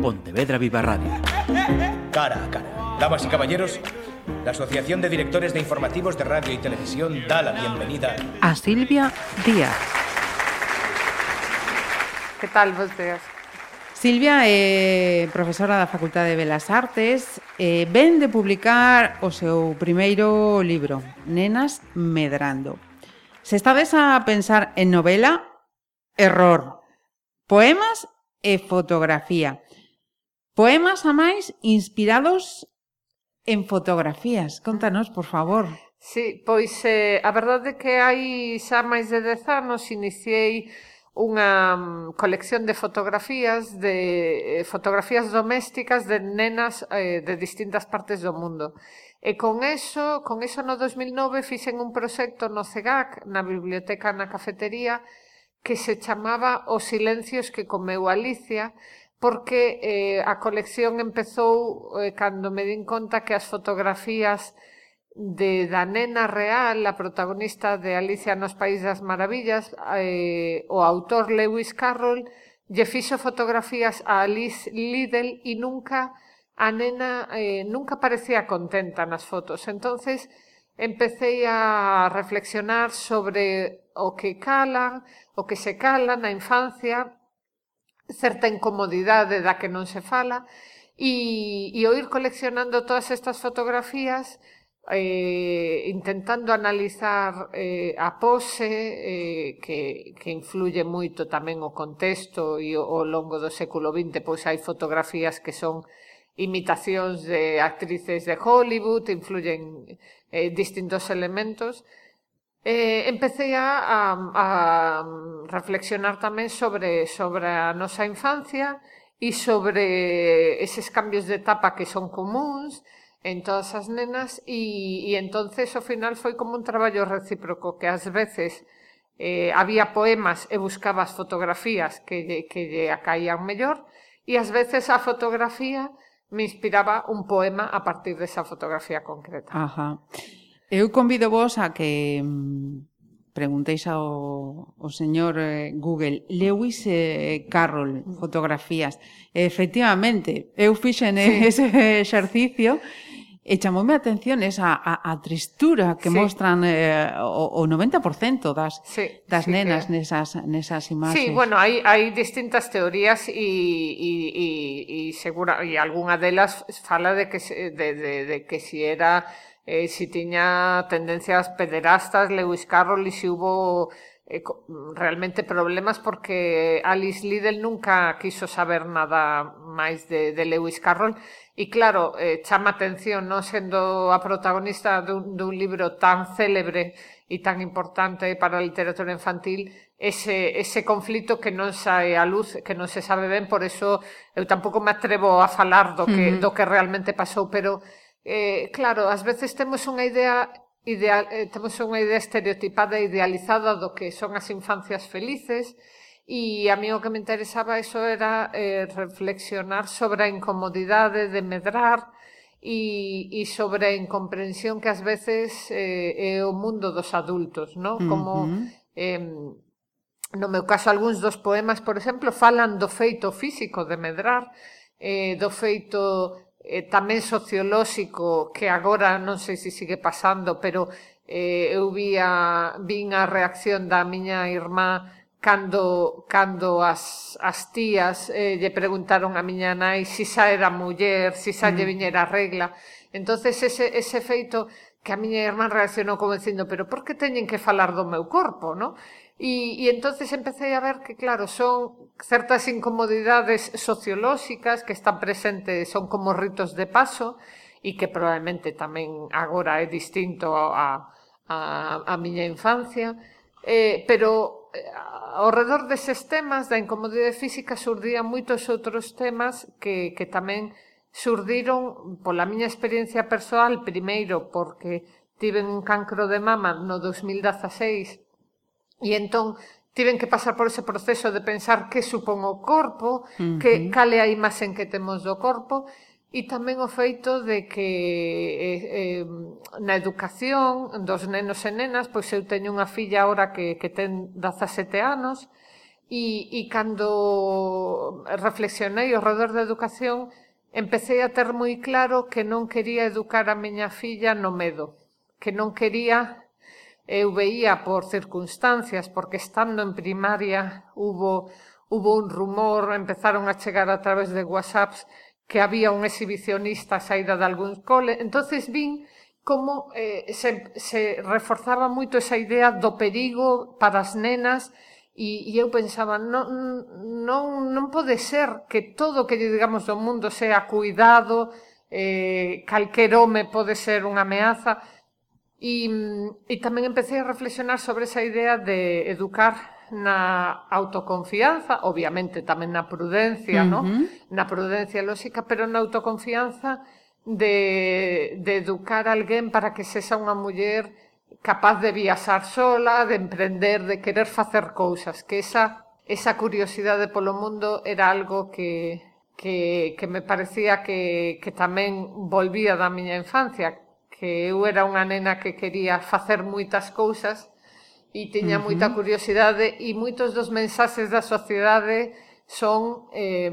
Pontevedra Viva Radio. Cara a cara. Damas y caballeros, la Asociación de Directores de Informativos de Radio y Televisión da la bienvenida a Silvia Díaz. Que tal, vos días? Silvia é eh, profesora da Facultade de Belas Artes e eh, ven de publicar o seu primeiro libro, Nenas Medrando. Se estades a pensar en novela, error. Poemas e fotografía. Poemas a máis inspirados en fotografías. Contanos, por favor. Sí, pois eh, a verdade é que hai xa máis de 10 anos iniciei unha mm, colección de fotografías de eh, fotografías domésticas de nenas eh, de distintas partes do mundo. E con eso, con eso no 2009 fixen un proxecto no CEGAC, na biblioteca na cafetería, que se chamaba Os silencios que comeu Alicia, porque eh, a colección empezou eh, cando me din conta que as fotografías de da nena real, a protagonista de Alicia nos País das Maravillas, eh, o autor Lewis Carroll, lle fixo fotografías a Alice Liddell e nunca a nena eh, nunca parecía contenta nas fotos. Entonces empecé a reflexionar sobre o que cala, o que se cala na infancia certa incomodidade da que non se fala, e, e o ir coleccionando todas estas fotografías eh, intentando analizar eh, a pose eh, que, que influye moito tamén o contexto e o, o longo do século XX pois hai fotografías que son imitacións de actrices de Hollywood, influyen eh, distintos elementos, Eh, empecé a, a, a reflexionar tamén sobre, sobre a nosa infancia e sobre eses cambios de etapa que son comuns en todas as nenas e, e entonces ao final foi como un traballo recíproco que ás veces eh, había poemas e buscabas fotografías que lle, que lle acaían mellor e ás veces a fotografía me inspiraba un poema a partir desa fotografía concreta. Ajá. Eu convido vos a que mm, preguntéis ao, ao señor eh, Google Lewis eh, Carroll mm. fotografías. Efectivamente, eu fixen sí. ese exercicio e chamoume a atención esa a, a tristura que sí. mostran eh, o, o 90% das sí, das sí, nenas que... nesas nesas imaxes. Sí, bueno, hai hai distintas teorías e e e e segura e algunha delas fala de que de de de que si era eh, si tiña tendencias pederastas, Lewis Carroll e se hubo eh, realmente problemas porque Alice Liddell nunca quiso saber nada máis de, de Lewis Carroll e claro, eh, chama atención non sendo a protagonista dun, dun libro tan célebre e tan importante para a literatura infantil ese, ese conflito que non sae a luz, que non se sabe ben, por eso eu tampouco me atrevo a falar do que, uh -huh. do que realmente pasou, pero eh, claro, ás veces temos unha idea ideal, eh, temos unha idea estereotipada e idealizada do que son as infancias felices e a mí o que me interesaba eso era eh, reflexionar sobre a incomodidade de medrar e, e sobre a incomprensión que ás veces eh, é o mundo dos adultos, non? Como uh -huh. eh, no meu caso algúns dos poemas, por exemplo, falan do feito físico de medrar, eh, do feito eh, tamén sociolóxico que agora non sei se sigue pasando, pero eh, eu vi a, vin a reacción da miña irmá cando, cando as, as tías eh, lle preguntaron a miña nai si xa era muller, si xa mm. lle viñera regla. entonces ese, ese feito que a miña irmán reaccionou como dicindo pero por que teñen que falar do meu corpo, no? E, e entonces empecé a ver que, claro, son certas incomodidades sociolóxicas que están presentes, son como ritos de paso, e que probablemente tamén agora é distinto a, a, a miña infancia, eh, pero eh, ao redor deses temas da incomodidade física surdían moitos outros temas que, que tamén surdiron pola miña experiencia persoal, primeiro porque tiven un cancro de mama no 2016 E entón tiven que pasar por ese proceso de pensar que supón o corpo, uh -huh. que cal é a imaxen que temos do corpo, E tamén o feito de que eh, eh, na educación dos nenos e nenas, pois eu teño unha filla ahora que, que ten 17 anos, e, e cando reflexionei ao redor da educación, empecé a ter moi claro que non quería educar a miña filla no medo, que non quería eu veía por circunstancias, porque estando en primaria hubo, hubo un rumor, empezaron a chegar a través de WhatsApps que había un exhibicionista a saída de algún cole. Entonces vin como eh, se, se reforzaba moito esa idea do perigo para as nenas e, e eu pensaba non, non, non pode ser que todo que digamos do mundo sea cuidado, eh, calquer home pode ser unha ameaza, E, e tamén empecé a reflexionar sobre esa idea de educar na autoconfianza, obviamente tamén na prudencia, uh -huh. no? na prudencia lóxica, pero na autoconfianza de, de educar a alguén para que sexa unha muller capaz de viaxar sola, de emprender, de querer facer cousas, que esa, esa curiosidade polo mundo era algo que, que, que me parecía que, que tamén volvía da miña infancia, que eu era unha nena que quería facer moitas cousas e tiña uh -huh. moita curiosidade e moitos dos mensaxes da sociedade son eh,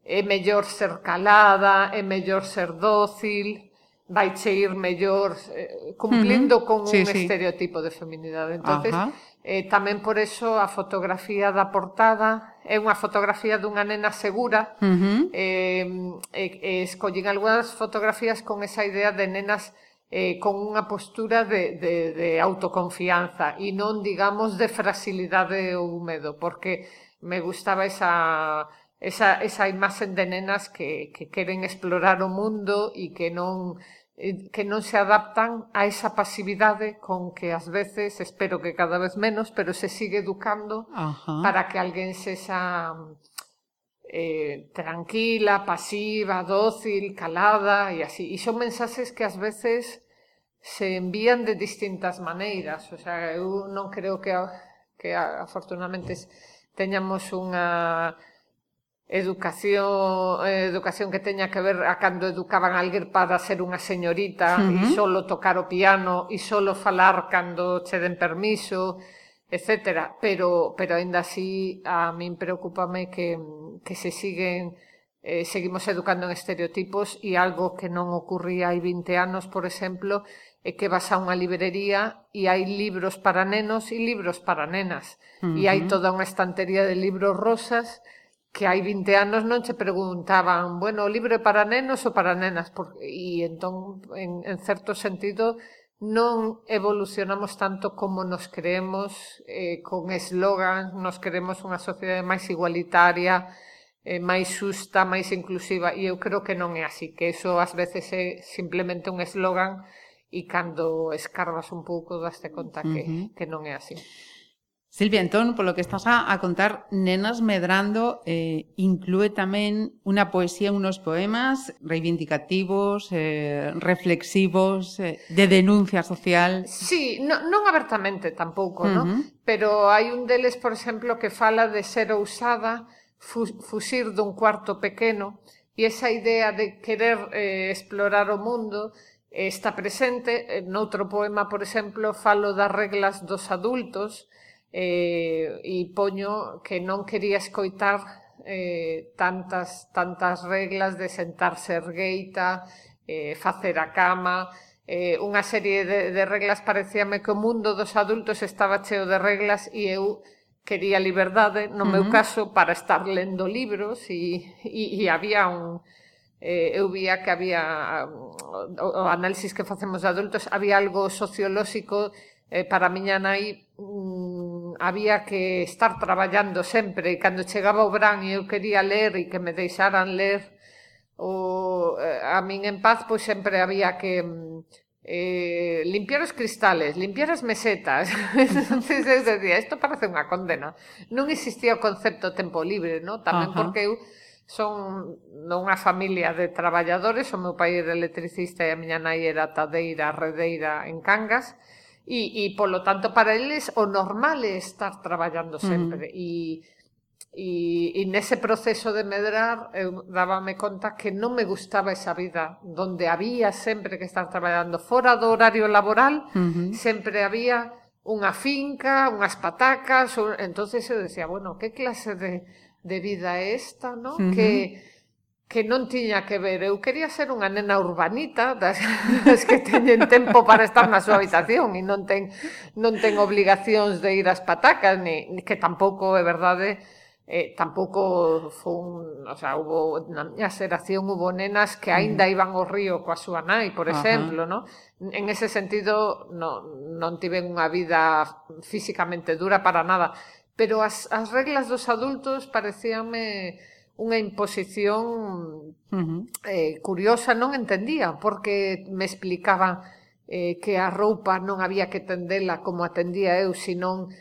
é mellor ser calada, é mellor ser dócil, vai che ir mellor eh, cumplindo uh -huh. con sí, un sí. estereotipo de feminidade. Entonces, Uh -huh Eh, tamén por eso a fotografía da portada é unha fotografía dunha nena segura uh -huh. eh, eh, escollín algunhas fotografías con esa idea de nenas eh, con unha postura de, de, de autoconfianza e non digamos de fragilidade ou medo porque me gustaba esa esa, esa imaxe de nenas que, que queren explorar o mundo e que non Eh, que non se adaptan a esa pasividade con que ás veces, espero que cada vez menos, pero se sigue educando Ajá. para que alguén sexa eh, tranquila, pasiva, dócil, calada e así. E son mensaxes que ás veces se envían de distintas maneiras. O sea, eu non creo que, que afortunadamente teñamos unha educación eh, educación que teña que ver a cando educaban alguén para ser unha señorita uh -huh. e solo tocar o piano e solo falar cando che den permiso, etcétera, pero pero aínda así a min preocúpame que que se siguen eh, seguimos educando en estereotipos e algo que non ocurría hai 20 anos, por exemplo, é que vas a unha librería e hai libros para nenos e libros para nenas. Uh -huh. E hai toda unha estantería de libros rosas que hai 20 anos non che preguntaban, bueno, o libro é para nenos ou para nenas, por, e entón, en, en certo sentido, non evolucionamos tanto como nos creemos eh, con eslogans, nos queremos unha sociedade máis igualitaria, eh, máis xusta, máis inclusiva, e eu creo que non é así, que eso ás veces é simplemente un eslogan e cando escarbas un pouco daste conta que, uh -huh. que non é así. Silvia, entón, polo que estás a, a contar Nenas Medrando eh, inclúe tamén unha poesía, unos poemas reivindicativos, eh, reflexivos, eh, de denuncia social. Sí, no, non abertamente tampouco, uh -huh. ¿no? Pero hai un deles, por exemplo, que fala de ser ousada, fu fuxir dun cuarto pequeno, e esa idea de querer eh, explorar o mundo eh, está presente. En outro poema, por exemplo, falo das reglas dos adultos, eh, e poño que non quería escoitar eh, tantas, tantas reglas de sentarse ergueita, eh, facer a cama, eh, unha serie de, de reglas parecíame que o mundo dos adultos estaba cheo de reglas e eu quería liberdade, no uh -huh. meu caso, para estar lendo libros e, e, e había un... Eh, eu vía que había o, o análisis que facemos de adultos había algo sociolóxico eh, para a miña nai mm, había que estar traballando sempre e cando chegaba o verán e eu quería ler e que me deixaran ler o, eh, a min en paz pois sempre había que mm, eh, limpiar os cristales, limpiar as mesetas. Entonces eu decía, isto parece unha condena. Non existía o concepto tempo libre, no? Tamén Ajá. porque eu son dunha familia de traballadores, o meu pai era electricista e a miña nai era tadeira, redeira en Cangas, E, e polo tanto para eles o normal é estar traballando sempre uh -huh. e E, e nese proceso de medrar eu dábame conta que non me gustaba esa vida donde había sempre que estar traballando fora do horario laboral uh -huh. sempre había unha finca, unhas patacas un... entonces eu decía, bueno, que clase de, de vida é esta, no? Uh -huh. que que non tiña que ver. Eu quería ser unha nena urbanita das, das que teñen tempo para estar na súa habitación e non ten, non ten obligacións de ir ás patacas, ni, ni que tampouco é verdade, eh, tampouco fun, o sea, hubo, na miña xeración hubo nenas que aínda iban ao río coa súa nai, por exemplo, no? En ese sentido, no, non tiven unha vida físicamente dura para nada, pero as, as reglas dos adultos parecíanme unha imposición uh -huh. eh, curiosa, non entendía, porque me explicaban eh, que a roupa non había que tendela como atendía eu, senón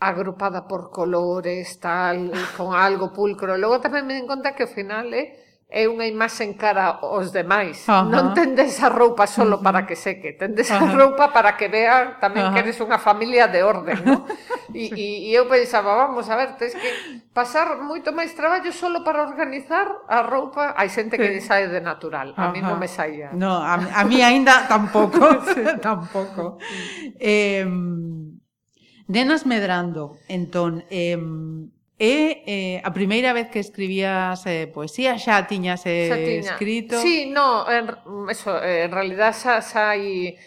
agrupada por colores, tal, con algo pulcro. Logo tamén me den conta que ao final é eh, é unha imaxe en cara aos demais. Ajá. Non tendes a roupa solo para que seque, tendes Ajá. a roupa para que vean tamén Ajá. que eres unha familia de orden, non? E, e, e eu pensaba, vamos a ver, tens que pasar moito máis traballo solo para organizar a roupa. Hai xente que sí. sae de natural, a Ajá. mí non me saía. No, a, a mí aínda tampouco, sí. tampouco. Eh, nenas medrando, entón, eh, E eh, a primeira vez que escribías eh, poesía xa tiñas eh, xa tiña. escrito? Sí, no, en, eso, en realidad xa, xa hai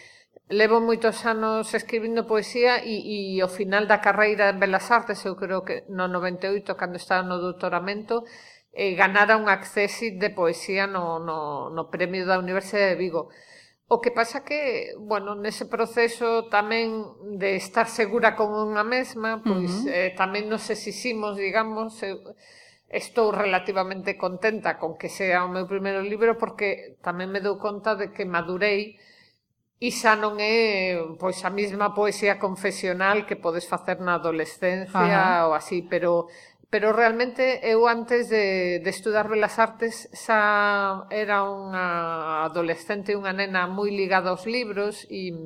levo moitos anos escribindo poesía e, e ao final da carreira en Belas Artes, eu creo que no 98, cando estaba no doutoramento, eh, ganara un accesi de poesía no, no, no premio da Universidade de Vigo. O que pasa que, bueno, nese proceso tamén de estar segura con unha mesma, pois uh -huh. eh, tamén nos exiximos, digamos, eh, estou relativamente contenta con que sea o meu primeiro libro porque tamén me dou conta de que madurei e xa non é pois a mesma poesía confesional que podes facer na adolescencia -huh. ou así, pero pero realmente eu antes de, de estudar Belas Artes xa era unha adolescente, unha nena moi ligada aos libros e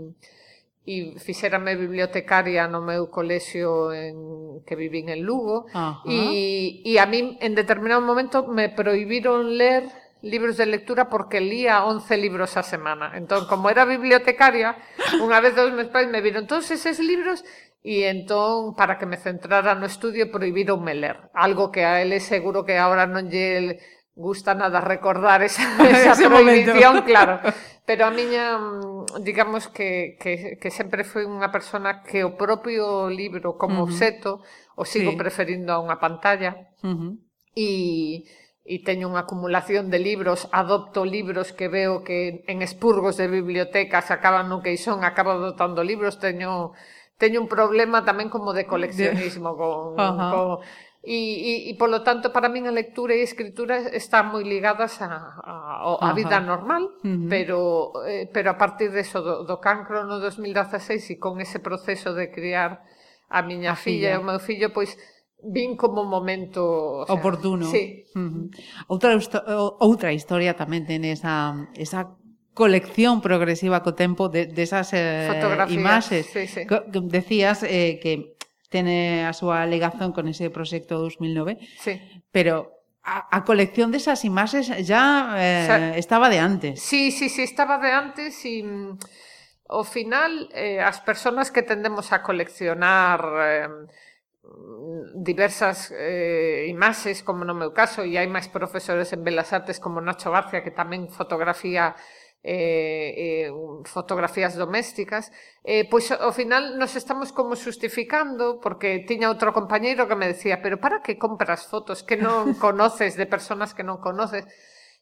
e fixérame bibliotecaria no meu colexio en, que vivín en Lugo Ajá. e, e a mí en determinado momento me prohibiron ler libros de lectura porque lía 11 libros a semana. Entón, como era bibliotecaria, unha vez dos meus pais me viron todos eses libros e entón, para que me centrara no estudio, prohibironme ler. Algo que a ele seguro que ahora non lle gusta nada recordar esa, esa prohibición, momento. claro. Pero a miña, mm, digamos que, que, que sempre foi unha persona que o propio libro como uh -huh. obxeto o sigo sí. preferindo a unha pantalla. Uh -huh. E e teño unha acumulación de libros, adopto libros que veo que en expurgos de bibliotecas acaban no queixón, acabo adoptando libros, teño teño un problema tamén como de coleccionismo con, uh -huh. con E, e, e polo tanto, para min a lectura e a escritura están moi ligadas a, a, a vida Ajá. normal, uh -huh. pero, eh, pero a partir de eso, do, do cancro no 2016 e con ese proceso de criar a miña a filla e o meu fillo, pois vin como momento o sea, oportuno. Sí. Uh -huh. Outra outra historia tamén ten esa esa colección progresiva co tempo de, desas de eh, imaxes. Sí, sí. Decías eh, que tene a súa alegación con ese proxecto 2009, sí. pero a, a colección desas imaxes ya eh, o sea, estaba de antes. Sí, sí, sí, estaba de antes e mm, ao final eh, as persoas que tendemos a coleccionar eh, diversas eh, imaxes, como no meu caso, e hai máis profesores en Belas Artes como Nacho García, que tamén fotografía eh, eh, fotografías domésticas, eh, pois ao final nos estamos como justificando porque tiña outro compañeiro que me decía, pero para que compras fotos que non conoces de personas que non conoces?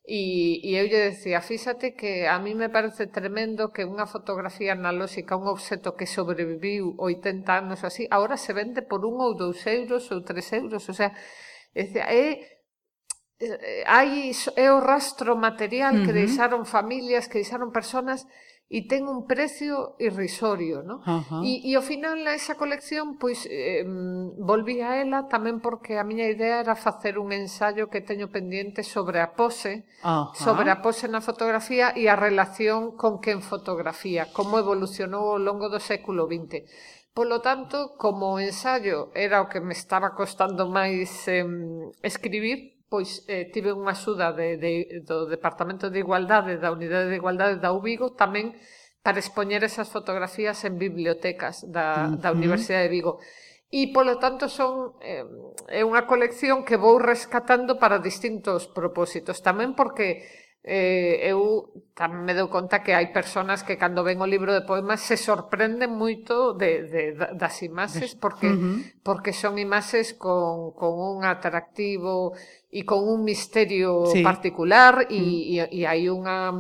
E, e eu lle decía, fíxate que a mí me parece tremendo que unha fotografía analóxica, un obxeto que sobreviviu 80 anos así, agora se vende por un ou dous euros ou tres euros, o sea, é, Eh, hai, é o rastro material uh -huh. que deixaron familias, que deixaron personas e ten un precio irrisorio, no? Uh -huh. e, e ao final esa colección pois eh, volví a ela tamén porque a miña idea era facer un ensaio que teño pendiente sobre a pose, uh -huh. sobre a pose na fotografía e a relación con quen fotografía, como evolucionou ao longo do século XX. Polo tanto, como ensaio era o que me estaba costando máis eh, escribir, pois eh, tive unha axuda de, de, do Departamento de Igualdade da Unidade de Igualdade da Ubigo tamén para expoñer esas fotografías en bibliotecas da, uh -huh. da Universidade de Vigo e polo tanto son eh, é unha colección que vou rescatando para distintos propósitos tamén porque eh, eu tamén me dou conta que hai persoas que cando ven o libro de poemas se sorprenden moito de, de, das imaxes porque uh -huh. porque son imaxes con, con un atractivo e con un misterio sí. particular e, uh -huh. e, e hai unha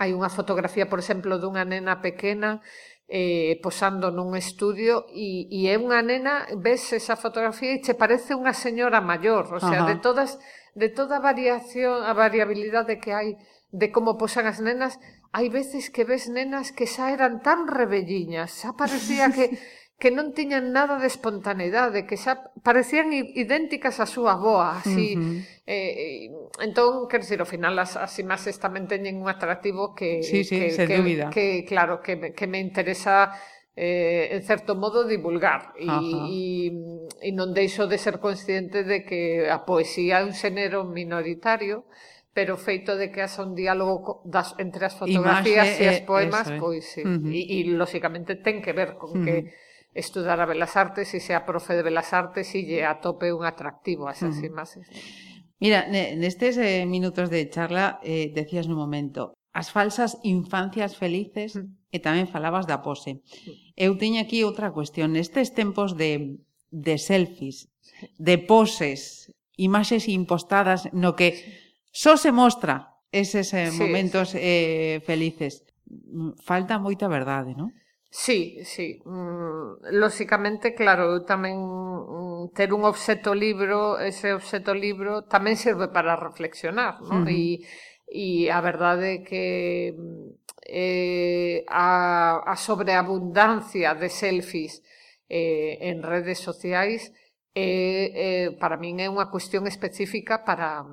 hai unha fotografía, por exemplo, dunha nena pequena eh, posando nun estudio e, e é unha nena, ves esa fotografía e che parece unha señora maior, o sea, uh -huh. de todas de toda a variación, a variabilidade que hai de como posan as nenas, hai veces que ves nenas que xa eran tan rebelliñas, xa parecía que que non tiñan nada de espontaneidade, que xa parecían idénticas á súa boa, así. Uh eh, -huh. eh, entón, quer dizer, ao final as, as imaxes tamén teñen un atractivo que sí, sí, que, que, que, que claro, que, que me interesa eh, en certo modo divulgar e, e, e non deixo de ser consciente de que a poesía é un xénero minoritario pero feito de que haxa un diálogo das, entre as fotografías Imaxe, e as eh, poemas, eso, eh. pois sí. Uh -huh. e, e lóxicamente ten que ver con uh -huh. que estudar a Belas Artes e sea profe de Belas Artes e lle atope un atractivo a esas uh -huh. imaxes. Mira, nestes eh, minutos de charla eh, decías no momento as falsas infancias felices e tamén falabas da pose. Uh. Eu teño aquí outra cuestión. Nestes tempos de, de selfies, de poses, imaxes impostadas no que só se mostra eses eh, momentos sí, sí. eh, felices. Mm, falta moita verdade, non? Sí, sí. Mm, lóxicamente, claro, eu tamén mm, ter un obxeto libro, ese obxeto libro tamén serve para reflexionar, non? Uh -huh. E e a verdade é que mm, eh, a, a sobreabundancia de selfies eh, en redes sociais eh, eh, para min é unha cuestión específica para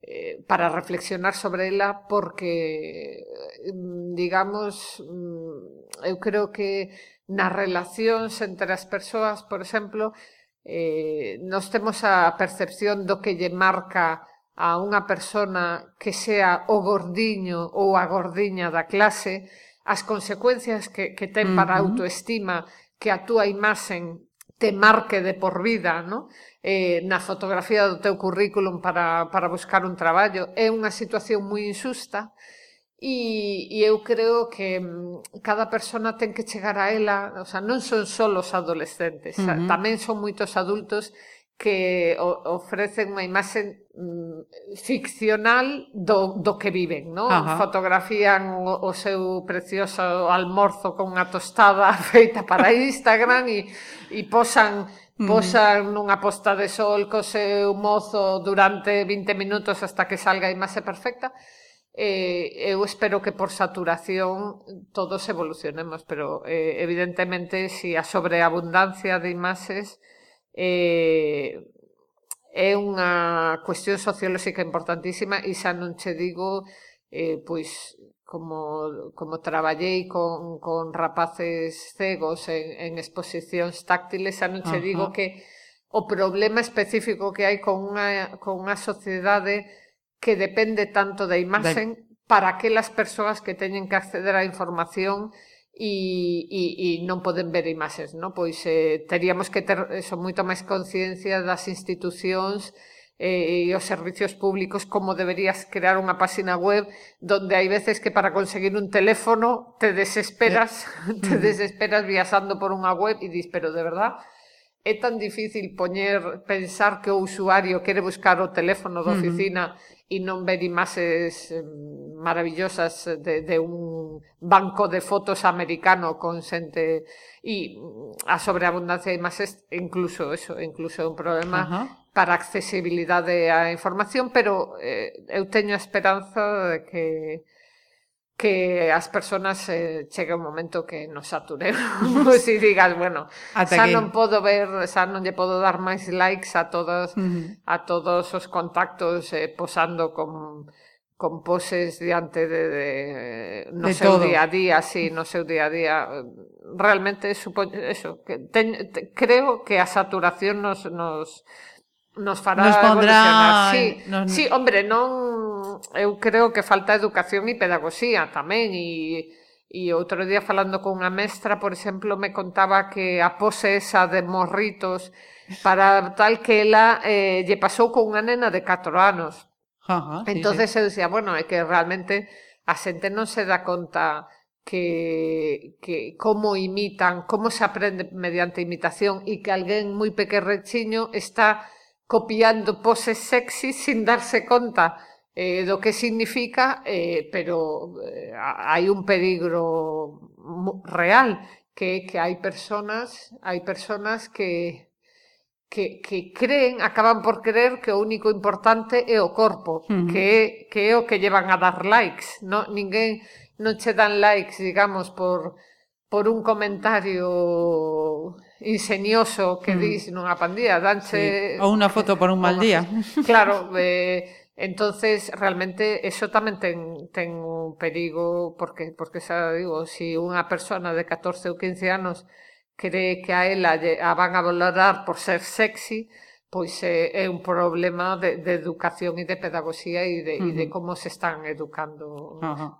eh, para reflexionar sobre ela porque mm, digamos mm, eu creo que nas relacións entre as persoas, por exemplo, eh, nos temos a percepción do que lle marca a unha persona que sea o gordiño ou a gordiña da clase, as consecuencias que, que ten para a autoestima, que a túa imaxen te marque de por vida, no? eh, na fotografía do teu currículum para, para buscar un traballo. É unha situación moi insusta, E, e eu creo que mm, cada persona ten que chegar a ela, o sea, non son só os adolescentes, uh -huh. tamén son moitos adultos que ofrecen unha imaxe mm, ficcional do, do que viven, ¿no? Ajá. Fotografían o, o seu precioso almorzo con unha tostada feita para Instagram e, e posan mm. posan nunha posta de sol co seu mozo durante 20 minutos hasta que salga a imaxe perfecta. Eh, eu espero que por saturación todos evolucionemos, pero eh, evidentemente se si a sobreabundancia de imaxes eh, é unha cuestión sociolóxica importantísima e xa non che digo eh, pois como, como traballei con, con rapaces cegos en, en exposicións táctiles, xa non che digo que o problema específico que hai con unha, con unha sociedade que depende tanto da imaxe de... para aquelas persoas que teñen que acceder á información e, e, e non poden ver imaxes, non? Pois eh, teríamos que ter eso, moito máis conciencia das institucións eh, e os servicios públicos como deberías crear unha páxina web donde hai veces que para conseguir un teléfono te desesperas, te desesperas viaxando por unha web e dis, pero de verdad, é tan difícil poñer, pensar que o usuario quere buscar o teléfono da oficina uh -huh. e non ver imaxes maravillosas de, de un banco de fotos americano con xente e a sobreabundancia de imaxes, incluso eso, incluso é un problema uh -huh para accesibilidade á información, pero eh, eu teño a esperanza de que que as persoas eh, chegue un momento que nos saturemos e digas, bueno, Ata xa que... non podo ver, xa non lle podo dar máis likes a todos uh -huh. a todos os contactos eh, posando con con poses diante de, de no de seu todo. día a día, sí, no seu día a día. Realmente supoño eso, que ten, te, creo que a saturación nos nos nos fará nos pondrá... Sí, nos... sí, hombre, non eu creo que falta educación e pedagogía tamén e E outro día falando con unha mestra, por exemplo, me contaba que a pose esa de morritos para tal que ela eh, lle pasou con unha nena de 4 anos. Ajá, entonces sí, eu dicía, bueno, é que realmente a xente non se dá conta que, que como imitan, como se aprende mediante imitación e que alguén moi pequerrechiño está copiando poses sexy sin darse conta eh, do que significa, eh, pero eh, hai un peligro real que que hai personas, hai personas que que, que creen, acaban por creer que o único importante é o corpo, uh -huh. que, é, que é o que llevan a dar likes. No, ninguén non che dan likes, digamos, por, por un comentario ingenioso que mm. dis nunha pandilla, danche... Sí. Ou unha foto por un mal día. Claro, eh, entonces realmente eso tamén ten, ten un perigo, porque, porque xa digo, se si unha persona de 14 ou 15 anos cree que a ela a van a valorar por ser sexy, pois é, é un problema de, de educación e de pedagogía e de, uh -huh. e de como se están educando. Uh -huh.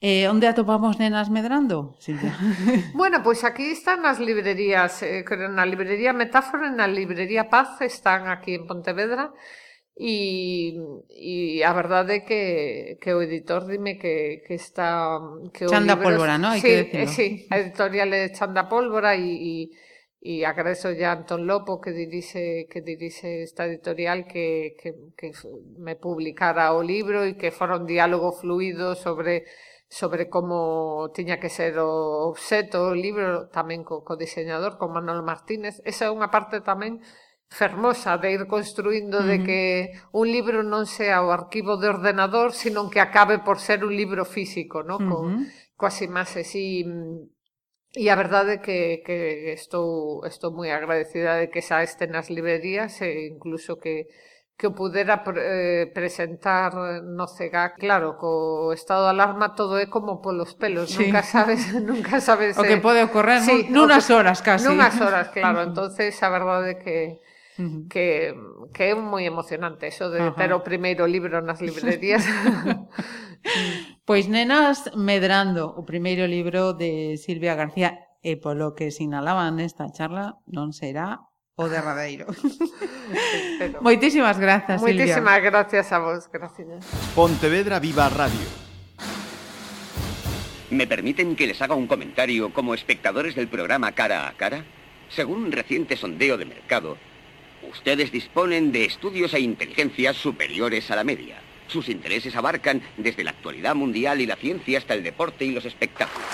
Eh, onde atopamos nenas medrando, Silvia? bueno, pois aquí están as librerías, eh, na librería Metáfora e na librería Paz están aquí en Pontevedra e, e a verdade é que, que o editor dime que, que está... Que Chanda libro... pólvora, non? Sí, que decirlo. eh, sí, a editorial é Chanda pólvora e, e, e agradezo ya a Antón Lopo que dirixe, que dirixe esta editorial que, que, que me publicara o libro e que fora un diálogo fluido sobre sobre como tiña que ser o obxeto, o libro, tamén co, co diseñador, con Manuel Martínez. Esa é unha parte tamén fermosa de ir construindo uh -huh. de que un libro non sea o arquivo de ordenador, sino que acabe por ser un libro físico, no? Co, uh -huh. coas imaxes e E a verdade é que, que estou, estou moi agradecida de que xa este nas librerías e incluso que, que o pudera eh, presentar no CEGAC. Claro, co estado de alarma todo é como polos pelos, sí. nunca sabes, nunca sabes o que eh, pode ocorrer sí, nunas que, horas casi. Nunas horas, claro, entonces a verdade é que que, que é moi emocionante eso de Ajá. ter o primeiro libro nas librerías. pois Nenas Medrando, o primeiro libro de Silvia García, e polo que sinalaban nesta charla, non será o derradeiro. Moitísimas grazas, Silvia. Moitísimas gracias a vos, gracias. Pontevedra Viva Radio. ¿Me permiten que les haga un comentario como espectadores del programa Cara a Cara? Según un reciente sondeo de mercado, Ustedes disponen de estudios e inteligencias superiores a la media. Sus intereses abarcan desde la actualidad mundial y la ciencia hasta el deporte y los espectáculos.